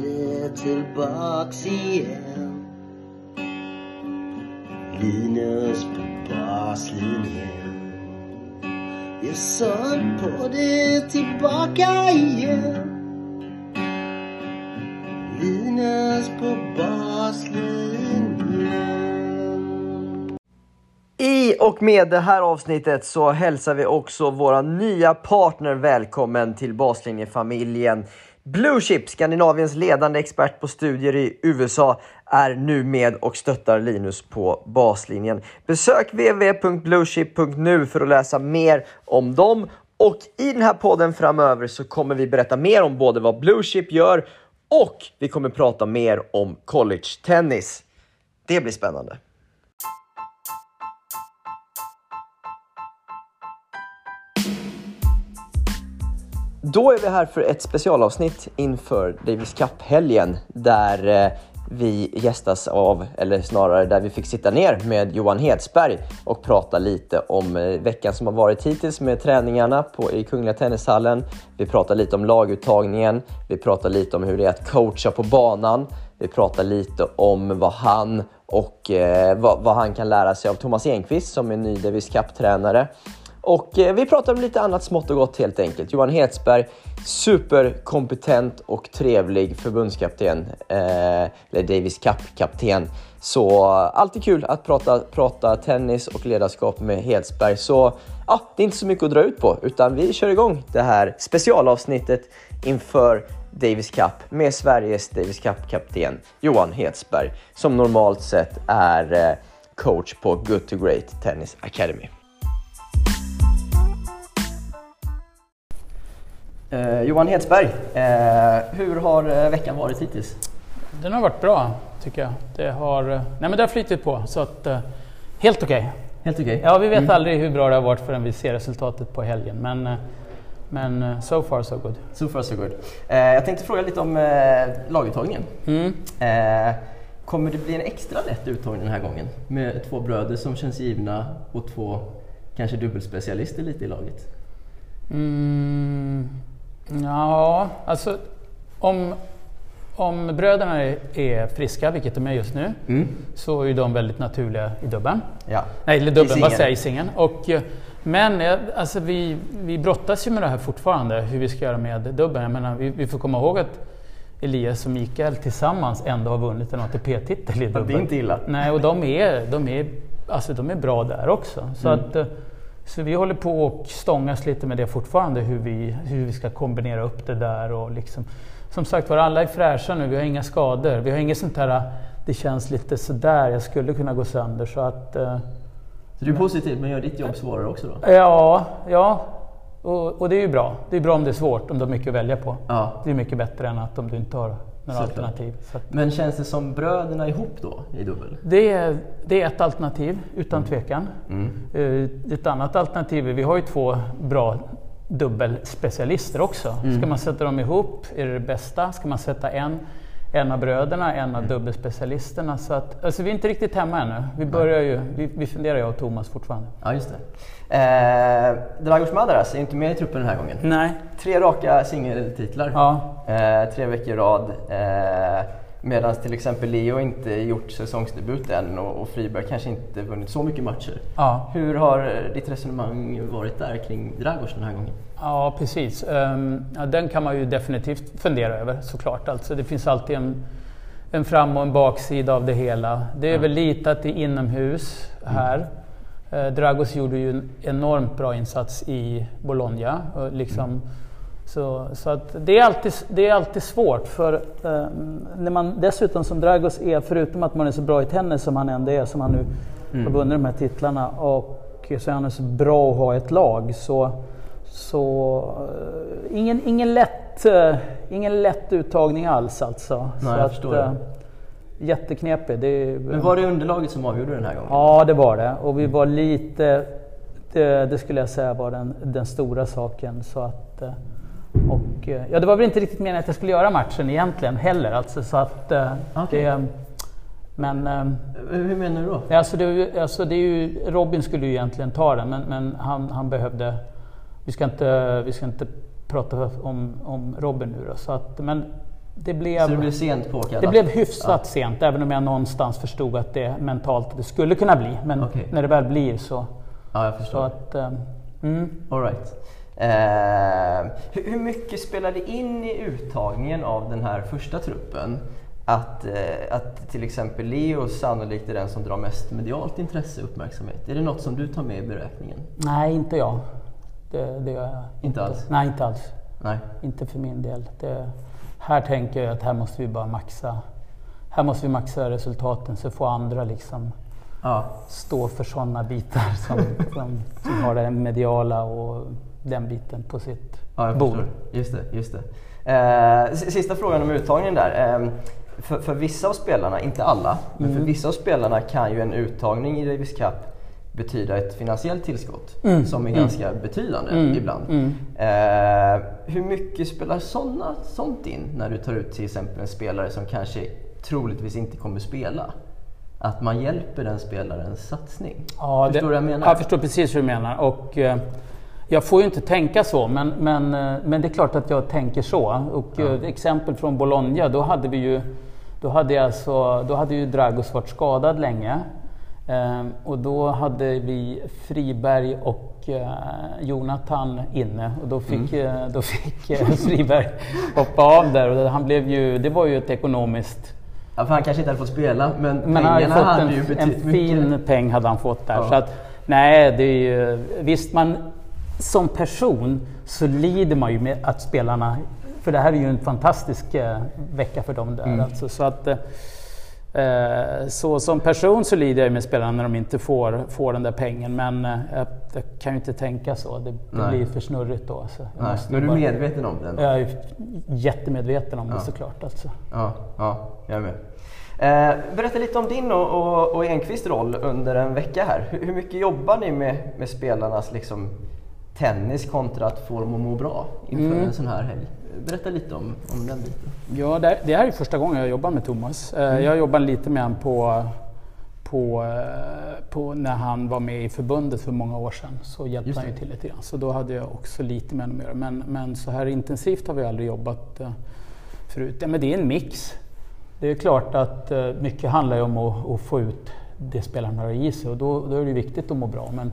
det tillbaks igen. Linus på baslinjen Jag sög på det tillbaka igen. Linus på baslinjen. I och med det här avsnittet så hälsar vi också våra nya partner välkommen till Baslinjefamiljen. Blue Chip, Skandinaviens ledande expert på studier i USA, är nu med och stöttar Linus på baslinjen. Besök www.bluechip.nu för att läsa mer om dem. Och i den här podden framöver så kommer vi berätta mer om både vad Blue Chip gör och vi kommer prata mer om college tennis. Det blir spännande. Då är vi här för ett specialavsnitt inför Davis Cup-helgen där eh, vi gästas av, eller snarare där vi fick sitta ner med Johan Hedsberg och prata lite om eh, veckan som har varit hittills med träningarna på, i Kungliga Tennishallen. Vi pratar lite om laguttagningen, vi pratar lite om hur det är att coacha på banan. Vi pratar lite om vad han och eh, vad, vad han kan lära sig av Thomas Enqvist som är ny Davis Cup-tränare. Och eh, vi pratar om lite annat smått och gott helt enkelt. Johan Hedsberg, superkompetent och trevlig förbundskapten, eh, eller Davis Cup-kapten. Så eh, alltid kul att prata, prata tennis och ledarskap med Hedsberg. Så ja, det är inte så mycket att dra ut på, utan vi kör igång det här specialavsnittet inför Davis Cup med Sveriges Davis Cup-kapten Johan Hedsberg, som normalt sett är eh, coach på Good to Great Tennis Academy. Eh, Johan Hedsberg, eh, hur har eh, veckan varit hittills? Den har varit bra, tycker jag. Det har, nej men det har flyttit på, så att, eh, helt okej. Helt okej? Ja, vi vet aldrig hur bra det har varit förrän vi ser resultatet på helgen, men, eh, men eh, so far so good. So far so good. Eh, jag tänkte fråga lite om eh, laguttagningen. Mm. Eh, kommer det bli en extra lätt uttagning den här gången? Med två bröder som känns givna och två kanske dubbelspecialister lite i laget? Mm, ja, alltså om, om bröderna är, friska, vilket de är just nu, Mm. så är de väldigt naturliga i dubben. Ja. Nej, eller dubben, vad säger jag, i singeln. Och, eh, men eh, alltså, vi, vi brottas ju med det här fortfarande, hur vi ska göra med dubben. Jag menar, vi, vi får komma ihåg att Elias och Mikael tillsammans ändå har vunnit en ATP-titel i dubbel. det är inte illa. Nej, och de är, de är, alltså, de är bra där också. Så, Mm. att, eh, så vi håller på och stångas lite med det fortfarande, hur vi, hur vi ska kombinera upp det där. Och liksom, som sagt var, alla är fräscha nu, vi har inga skador. Vi har inget sånt här, det känns lite sådär, jag skulle kunna gå sönder. Så att, eh, Så du är positiv men gör ditt jobb svårare också då? Ja, ja. Och, och det är ju bra. Det är bra om det är svårt, om du har mycket att välja på. Ja. Det är mycket bättre än att om du inte har några Såklart. alternativ. Så att Men känns det som bröderna ihop då i dubbel? det, är, det är ett alternativ, utan tvekan. Mm. Eh, Ett annat alternativ är, vi har ju två bra dubbelspecialister också. Mm. Ska man sätta dem ihop, är det det bästa? Ska man sätta en, en av bröderna, en Mm. av dubbelspecialisterna? Så att, alltså vi är inte riktigt hemma ännu. Vi, börjar ju, vi, vi funderar jag och Thomas fortfarande. Ja, just det. Eh, Dragos Madaras är inte med i truppen den här gången. Nej. Tre raka singeltitlar. Ja. Eh, tre veckor i rad. Eh, Medan till exempel Leo inte gjort säsongsdebut än och, och Friberg kanske inte vunnit så mycket matcher. Ja. Hur har eh, ditt resonemang varit där kring Dragos den här gången? Ja, precis. Ehm, ja, den kan man ju definitivt fundera över såklart. Alltså, det finns alltid en, en fram och en baksida av det hela. Det är väl lite att det är inomhus här. Eh, Dragos gjorde ju en enormt bra insats i Bologna. Och liksom, så, så att det, är alltid, det är alltid svårt för eh, när man dessutom som Dragos är, förutom att man är så bra i tennis som han ändå är, som han nu har vunnit de här titlarna och så är han så bra att ha ett lag så, så eh, ingen, ingen, lätt, eh, ingen lätt uttagning alls alltså. Nej, så jag förstår det. Jätteknepig. Det, är- Men var det underlaget som avgjorde den här gången? Ja, det var det. Och vi var lite... Det, det skulle jag säga var den, den stora saken. Så att, eh, och, eh, ja, det var väl inte riktigt meningen att jag skulle göra matchen egentligen heller. Alltså, så att, eh, Okej. det, men eh, Hur menar du då? Ja, Alltså det, alltså det är ju, Robin skulle ju egentligen ta den, men, men han, han behövde... Vi ska inte, vi ska inte prata om, om Robin nu då. Så att, men det blev... Så det blev sent påkallat? Det blev hyfsat sent, även om jag någonstans förstod att det mentalt det skulle kunna bli. Men Okej. när det väl blir så... Ja, jag så förstår. att, eh, mm. All right. Eh, hur, hur mycket spelade in i uttagningen av den här första truppen att, eh, att till exempel Leo sannolikt är den som drar mest medialt intresse och uppmärksamhet? Är det något som du tar med i beräkningen? Nej, inte jag. Det, det gör jag Inte alls? Nej, inte alls. Nej. Inte för min del. Det, här tänker jag att här måste vi bara maxa. Här måste vi maxa resultaten så får andra liksom Ja. stå för sådana bitar som, som, som har det mediala och den biten på sitt Ja, bord. Just det. Just det. Eh, sista frågan om uttagningen där. Eh, för, för vissa av spelarna, inte alla, men Mm. för vissa av spelarna kan ju en uttagning i Davis Cup betyda ett finansiellt tillskott som är ganska betydande ibland. Eh, hur mycket spelar såna, sånt in när du tar ut till exempel en spelare som kanske troligtvis inte kommer spela? Att man hjälper den spelarens satsning. Ja, Förstår det, du vad jag menar? Jag förstår precis hur du menar. Och, eh, jag får ju inte tänka så, men, men, eh, men det är klart att jag tänker så. Och, eh, exempel från Bologna, då hade vi ju då hade, jag alltså, då hade ju Dragos varit skadad länge. Eh, och då hade vi Friberg och eh, Jonathan inne. Och då fick, Mm. eh, då fick Friberg hoppa av där. Och han blev ju, det var ju ett ekonomiskt Ja, för han kanske inte hade fått spela, men, men han hade pengarna fått hade ju en, betytt en fin mycket. peng hade han fått där. Ja. Så att, nej, det är ju, visst man som person så lider man ju med att spelarna, för det här är ju en fantastisk eh, vecka för dem där. Mm. Alltså, så att eh, så som person så lider jag med spelarna när de inte får, får den där pengen. Men eh, jag, kan ju inte tänka så. Det, det blir för snurrigt då. Så jag Nej, men du är bara- medveten om den? Jag är jättemedveten om det såklart. Alltså. Ja, ja jag är med. Eh, berätta lite om din och, och, och Enqvists roll under en vecka här. Hur, hur mycket jobbar ni med, med spelarnas liksom, tennis kontra att få dem att må bra inför Mm. en sån här helg? Berätta lite om, om den biten. Ja, det, det här är första gången jag jobbar med Thomas. Eh, Jag jobbade lite med honom på, på, eh, på när han var med i förbundet för många år sedan. Så hjälpte han ju till lite grann. Så då hade jag också lite med honom att göra. Men, men så här intensivt har vi aldrig jobbat eh, förut. Ja, men det är en mix. Det är klart att mycket handlar ju om att, att få ut det spelarna har i sig och då, då är det viktigt att må bra. Men,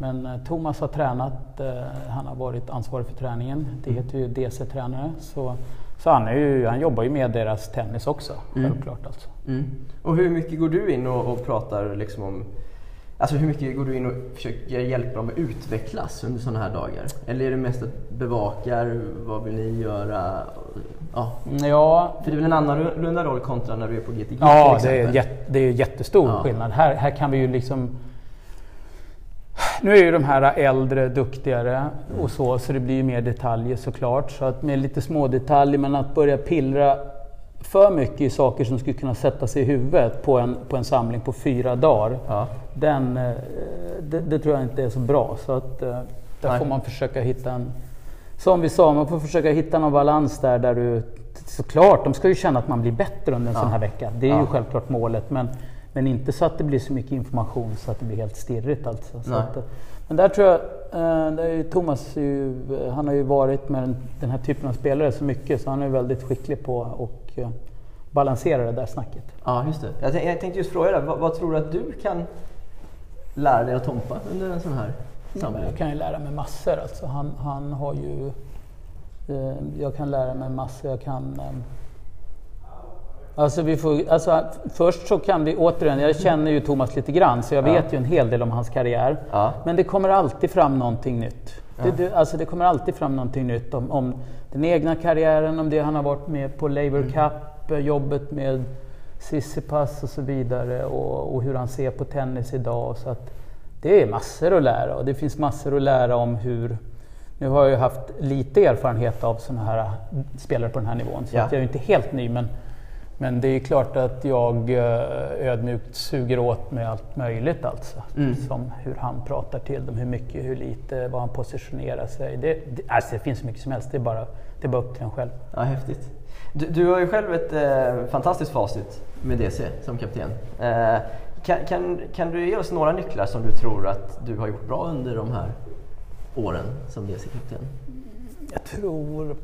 men eh, Thomas har tränat, eh, han har varit ansvarig för träningen. Det heter ju DC-tränare. Så, så han, är ju, han jobbar ju med deras tennis också, självklart. Alltså. Mm. Och hur mycket går du in och, och pratar liksom om Alltså hur mycket går du in och försöker hjälpa dem att utvecklas under sådana här dagar? Eller är det mest att bevakar, vad vill ni göra? Ja, Ja, för det är väl en annorlunda roll kontra när du är på GTG Ja, det är, jätte, det är jättestor Ja. skillnad. Här, här kan vi ju liksom... Nu är ju de här äldre duktigare och så, så det blir ju mer detaljer såklart. Så att med lite små detaljer, men att börja pillra för mycket i saker som skulle kunna sätta sig i huvudet på en, på en samling på fyra dagar. Ja. Den, eh, det, det tror jag inte är så bra. Så att, eh, där Nej. får man försöka hitta en... Som vi sa, man får försöka hitta någon balans där, där du... Såklart, de ska ju känna att man blir bättre under en sån här vecka. Det är Ja. ju självklart målet. Men, men inte så att det blir så mycket information så att det blir helt stirrigt alltså. Så att, eh, men där tror jag, eh, där är ju Thomas, ju, eh, han har ju varit med den, här typen av spelare så mycket så han är väldigt skicklig på att balansera det där snacket. Ja, just det. Jag, tänk, jag tänkte just fråga dig, vad, vad tror du att du kan lära dig av Tompa under en sån här samling? Jag kan ju lära mig massor. Alltså. Han, han har ju... Eh, jag kan lära mig massor. Jag kan... Eh, alltså vi får, alltså, först så kan vi återigen, jag känner ju Thomas lite grann så jag Ja. vet ju en hel del om hans karriär. Ja. Men det kommer alltid fram någonting nytt. Det, det, alltså det kommer alltid fram någonting nytt om, om den egna karriären, om det han har varit med på Labour Cup, eh, jobbet med Sissipas och så vidare och, och hur han ser på tennis idag. Så att det är massor att lära och det finns massor att lära om hur... Nu har jag ju haft lite erfarenhet av sådana här eh, spelare på den här nivån så Ja. att jag är ju inte helt ny men, men det är klart att jag eh, ödmjukt suger åt med allt möjligt alltså. Mm. Som hur han pratar till dem, hur mycket, hur lite, vad han positionerar sig. Det, det, alltså det finns så mycket som helst, det är bara, det är bara upp till en själv. Ja, häftigt. Du, du har ju själv ett eh, fantastiskt facit med DC som kapten. Eh, kan, kan, kan du ge oss några nycklar som du tror att du har gjort bra under de här åren som DC-kapten? Jag tror...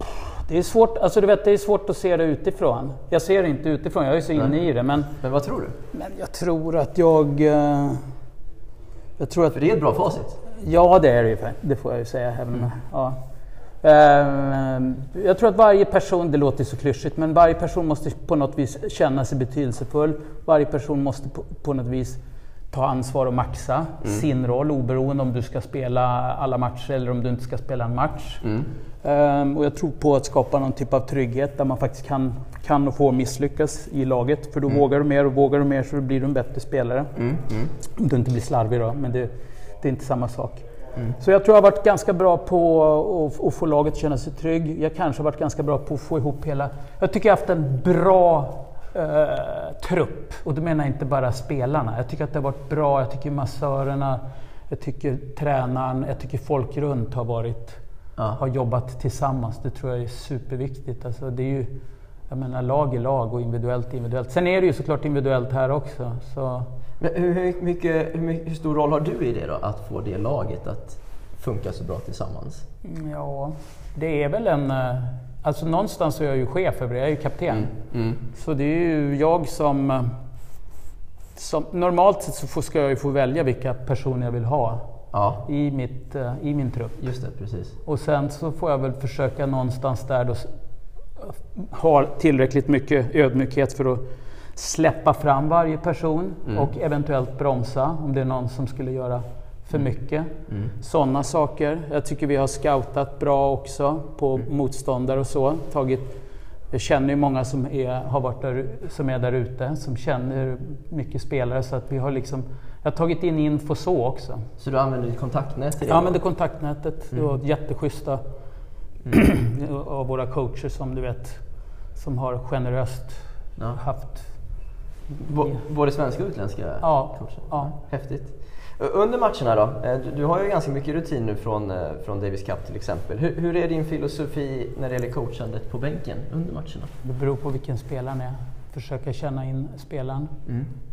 Det är, svårt, alltså du vet, det är svårt att se det utifrån. Jag ser det inte utifrån, jag är så inne i det. Men, Men vad tror du? men jag tror att jag... eh, Jag tror att... För det är ett bra facit. Ja, det är det ju. Det får jag ju säga. Även om, ja. Eh, Jag tror att varje person, det låter så klyschigt, men varje person måste på något vis känna sig betydelsefull. Varje person måste på, på något vis ta ansvar och maxa sin roll oberoende om du ska spela alla matcher eller om du inte ska spela en match. Ehm, och jag tror på att skapa någon typ av trygghet där man faktiskt kan, kan och får misslyckas i laget. För då vågar du mer och vågar du mer så blir du en bättre spelare. Om du inte blir slarvig då, men det, det är inte samma sak. Så jag tror jag har varit ganska bra på att, att få laget att känna sig trygg. Jag kanske har varit ganska bra på att få ihop hela... Jag tycker jag har haft en bra eh, trupp. Och då menar jag inte bara spelarna. Jag tycker att det har varit bra. Jag tycker massörerna, jag tycker tränaren, jag tycker folk runt har varit Ja. har jobbat tillsammans. Det tror jag är superviktigt. Alltså det är ju, jag menar, lag är lag och individuellt är individuellt. Sen är det ju såklart individuellt här också. Så, Men hur, mycket, hur, mycket, hur stor roll har du i det då? Att få det laget att funka så bra tillsammans? mm, ja, det är väl en... Alltså någonstans så är jag ju chef över det, jag är ju kapten. Så det är ju jag som... som normalt sett så ska jag ju få välja vilka personer jag vill ha Ja, i, mitt, eh, i min trupp. just det, precis. Och sen så får jag väl försöka någonstans där då ha tillräckligt mycket ödmjukhet för att släppa fram varje person och eventuellt bromsa om det är någon som skulle göra för mycket. Sådana saker. Jag tycker vi har scoutat bra också på motståndare och så. Tagit, jag känner ju många som är, har varit där, som är där ute, som känner mycket spelare så att vi har liksom jag har tagit in info så också. Så du använder ditt kontaktnät? Jag använder kontaktnätet. Det var jätteschyssta av våra coacher som du vet, som har generöst Ja. haft... B- både svenska och utländska Ja, coacher? ja. Häftigt. Under matcherna då? eh, Du, har ju ganska mycket rutin nu från, eh, från Davis Cup till exempel. Hur, hur är din filosofi när det gäller coachandet på bänken under matcherna? Det beror på vilken spelaren är. Försöka känna in spelaren,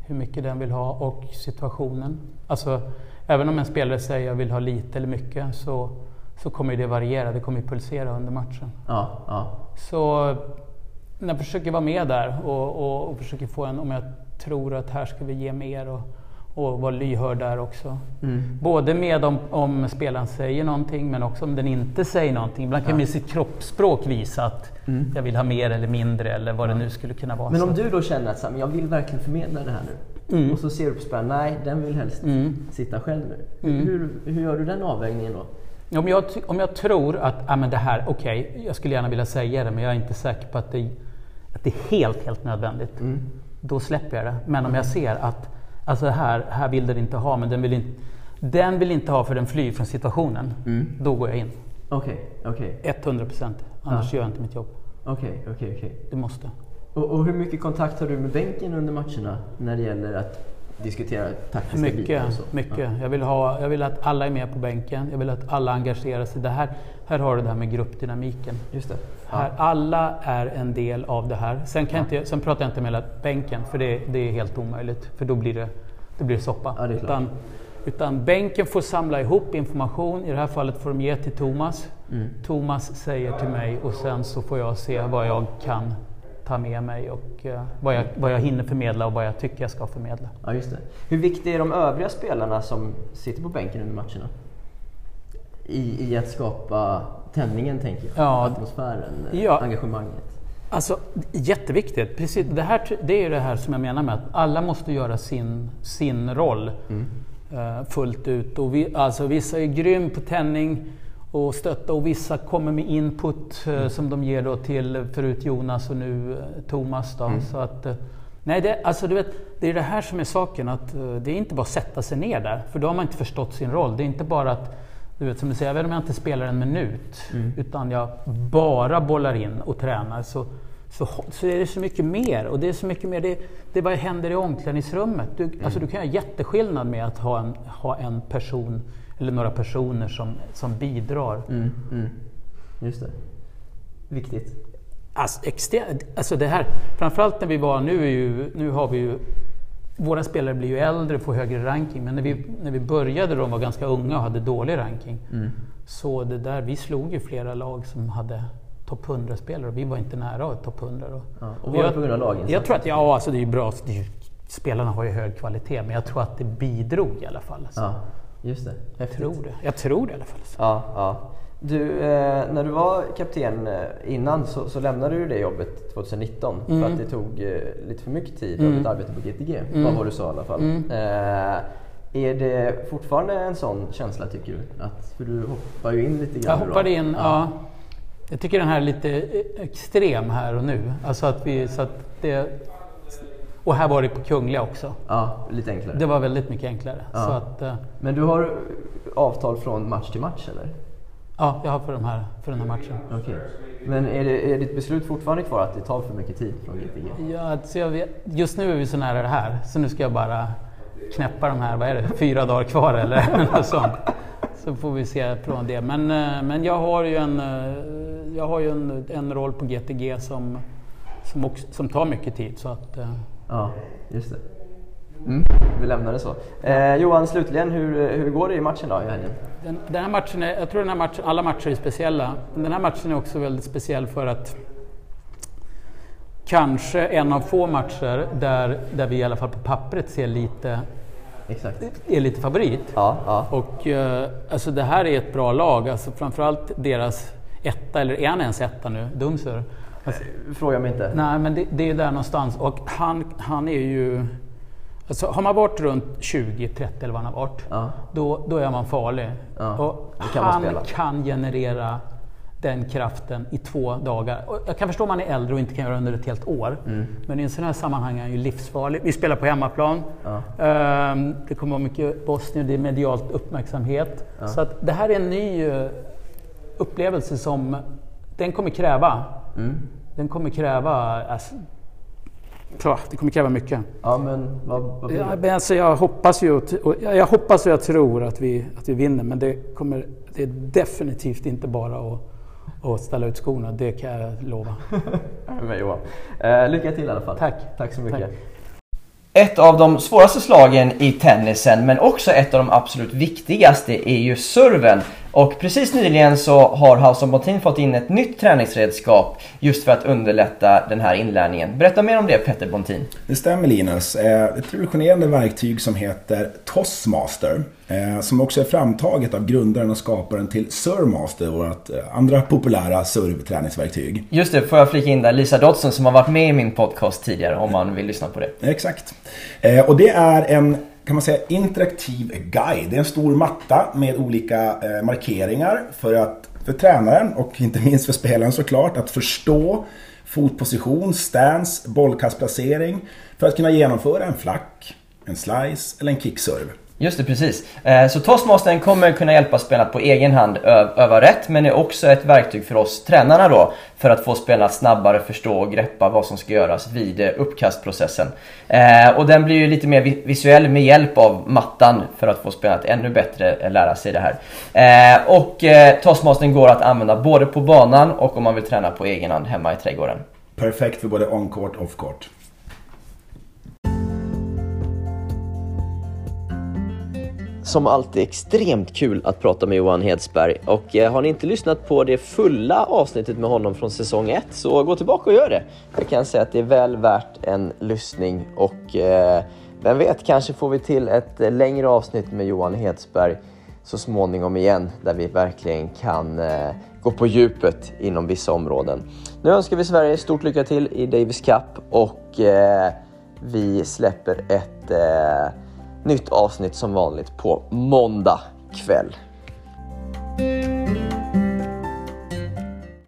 hur mycket den vill ha och situationen. Alltså, även om en spelare säger jag vill ha lite eller mycket så, så kommer det variera. Det kommer pulsera under matchen. Ja, ja. Så jag försöker vara med där och, och, och försöker få en, om jag tror att här ska vi ge mer och, och vara lyhörd där också. Både med om, om spelaren säger någonting men också om den inte säger någonting. Ibland kan man i sitt kroppsspråk visa att jag vill ha mer eller mindre eller vad det nu skulle kunna vara. Men om du då känner att så här, men jag vill verkligen förmedla det här nu. Och så ser du på spelaren, nej den vill helst sitta själv nu. Hur, hur gör du den avvägningen då? Om jag, om jag tror att ah, men det här, okej, jag skulle gärna vilja säga det men jag är inte säker på att det, att det är helt, helt nödvändigt. Då släpper jag det. Men om jag ser att alltså här, här vill den inte ha, men den vill inte, den vill inte ha för den flyr från situationen. Då går jag in. Okej, okej, 100 procent. Annars gör jag inte mitt jobb. okej, okej, okej. Det måste. Och, och hur mycket kontakt har du med bänken under matcherna när det gäller att diskutera taktiska bitar Mycket, och så? mycket. Jag, vill ha, jag vill att alla är med på bänken. Jag vill att alla engagerar sig. Det här, här har du det här med gruppdynamiken. Ja, just det. Här, alla är en del av det här. Sen, kan jag inte, sen pratar jag inte med bänken, för det, det är helt omöjligt. För då blir det, då blir det soppa. Ja, det utan, utan bänken får samla ihop information. I det här fallet får de ge till Thomas. Mm. Thomas säger till mig och sen så får jag se vad jag kan ta med mig och eh, vad, jag, vad jag hinner förmedla och vad jag tycker jag ska förmedla. Ja, just det. Hur viktiga är de övriga spelarna som sitter på bänken under matcherna? I, i att skapa tändningen, tänker jag. Ja. Atmosfären, eh, Ja. engagemanget. Alltså jätteviktigt. Precis, det, här, det är det här som jag menar med att alla måste göra sin, sin roll eh, fullt ut. Och vi, alltså, vissa är grym på tändning och stötta och vissa kommer med input eh, som de ger då till förut Jonas och nu eh, Thomas. Då, så att, eh, nej, det, alltså, du vet, det är det här som är saken. Att, det är inte bara att sätta sig ner där, för då har man inte förstått sin roll. Det är inte bara att du vet, som du säger, även om jag inte spelar en minut, utan jag bara bollar in och tränar, så, så, så är det så mycket mer. Och det är så mycket mer, det, det vad händer i omklädningsrummet. Du, alltså, du kan göra jätteskillnad med att ha en, ha en person, eller några personer som, som bidrar. Mm, mm. Just det. Viktigt. Alltså, alltså det här, framförallt när vi var, nu, är ju, nu har vi ju våra spelare blir ju äldre och får högre ranking, men när vi, när vi började de var ganska unga och hade dålig ranking. Så det där, vi slog ju flera lag som hade topp 100-spelare och vi var inte nära topp 100. Då. Ja, och var det på grund av laginsatsen? Jag tror att, ja alltså det är ju bra, det är ju, spelarna har ju hög kvalitet, men jag tror att det bidrog i alla fall. Alltså. Ja, just det. Jag tror det. Jag tror det i alla fall. Ja, ja. Du, eh, när du var kapten eh, innan så, så, lämnade du det jobbet 2019 mm. för att det tog eh, lite för mycket tid mm. av ditt arbete på GTG. Mm. Vad var du sa i alla fall. Mm. Eh, är det fortfarande en sån känsla tycker du? Att, för du hoppar ju in lite grann. Jag hoppade in, ja. ja. Jag tycker den här är lite eh, extrem här och nu. Alltså att vi, så att det, och här var det på Kungliga också. Ja, lite enklare. Det var väldigt mycket enklare. Ja. Så att, eh, Men du har avtal från match till match eller? Ja, jag har för, de här, för den här matchen. Okay. Men är, det, är ditt beslut fortfarande kvar att det tar för mycket tid från GTG? Ja, alltså jag vet, just nu är vi så nära det här, så nu ska jag bara knäppa de här, vad är det, fyra dagar kvar eller något sånt. Så får vi se från det. Men, eh, men jag har ju en, eh, jag har ju en, en roll på GTG som, som, också, som tar mycket tid. Så att, ja, just det. Mm, vi lämnar det så. Eh, Johan, slutligen, hur, hur går det i matchen då i helgen? Den, den här matchen är, jag tror den här matchen, alla matcher är speciella. Men den här matchen är också väldigt speciell för att kanske en av få matcher där, där vi i alla fall på pappret ser lite Exakt. är lite favorit. Ja, ja. Och eh, alltså det här är ett bra lag, alltså framförallt deras etta, eller är han ens etta nu, Dumser? Alltså, Fråga mig inte. Nej, men det, det, är där någonstans. Och han, han är ju... Alltså, har man varit runt 20, 30 eller vad han har varit, ja. då, då är man farlig. Ja, och han kan generera den kraften i två dagar. Och jag kan förstå om man är äldre och inte kan göra det under ett helt år. Mm. Men i en sån här sammanhang är han ju livsfarlig. Vi spelar på hemmaplan. Ja. Um, det kommer vara mycket Bosnien, det är medialt uppmärksamhet. Så att det här är en ny uh, upplevelse som den kommer kräva. Mm. Den kommer kräva alltså, det kommer kräva mycket. Ja, men vad, vad blir det? Ja, alltså jag, hoppas ju, jag hoppas och jag tror att vi, att vi vinner, men det, kommer, det är definitivt inte bara att och ställa ut skorna, det kan jag lova. Men Johan, eh, lycka till i alla fall. Tack. Tack så mycket. Tack. Ett av de svåraste slagen i tennisen, men också ett av de absolut viktigaste, är ju serven. Och precis nyligen så har House of Montin fått in ett nytt träningsredskap just för att underlätta den här inlärningen. Berätta mer om det Petter Bontin. Det stämmer Linus. Eh, ett revolutionerande verktyg som heter Tossmaster. Eh, som också är framtaget av grundaren och skaparen till Surmaster, vårt eh, andra populära servträningsverktyg. Just det, får jag flika in där. Lisa Dodson som har varit med i min podcast tidigare om man vill lyssna på det. Exakt. Och det är en kan man säga interaktiv guide. Det är en stor matta med olika eh, markeringar för att för tränaren och inte minst för spelaren såklart att förstå fotposition, stance, bollkastplacering för att kunna genomföra en flack, en slice eller en kickserve. Just det, precis. Eh, så Toastmastern kommer kunna hjälpa spelarna på egen hand öva rätt men är också ett verktyg för oss tränarna då för att få spelarna att snabbare förstå och greppa vad som ska göras vid eh, uppkastprocessen. Eh, och den blir ju lite mer visuell med hjälp av mattan för att få spelarna att ännu bättre lära sig det här. Och Toastmastern går att använda både på banan och om man vill träna på egen hand hemma i trädgården. Perfekt för både on-court och off-court. Som alltid extremt kul att prata med Johan Hedsberg och eh, har ni inte lyssnat på det fulla avsnittet med honom från säsong 1 så gå tillbaka och gör det. Jag kan säga att det är väl värt en lyssning och eh, vem vet, kanske får vi till ett eh, längre avsnitt med Johan Hedsberg så småningom igen där vi verkligen kan eh, gå på djupet inom vissa områden. Nu önskar vi Sverige stort lycka till i Davis Cup och eh, vi släpper ett eh, Nytt avsnitt som vanligt på måndag kväll.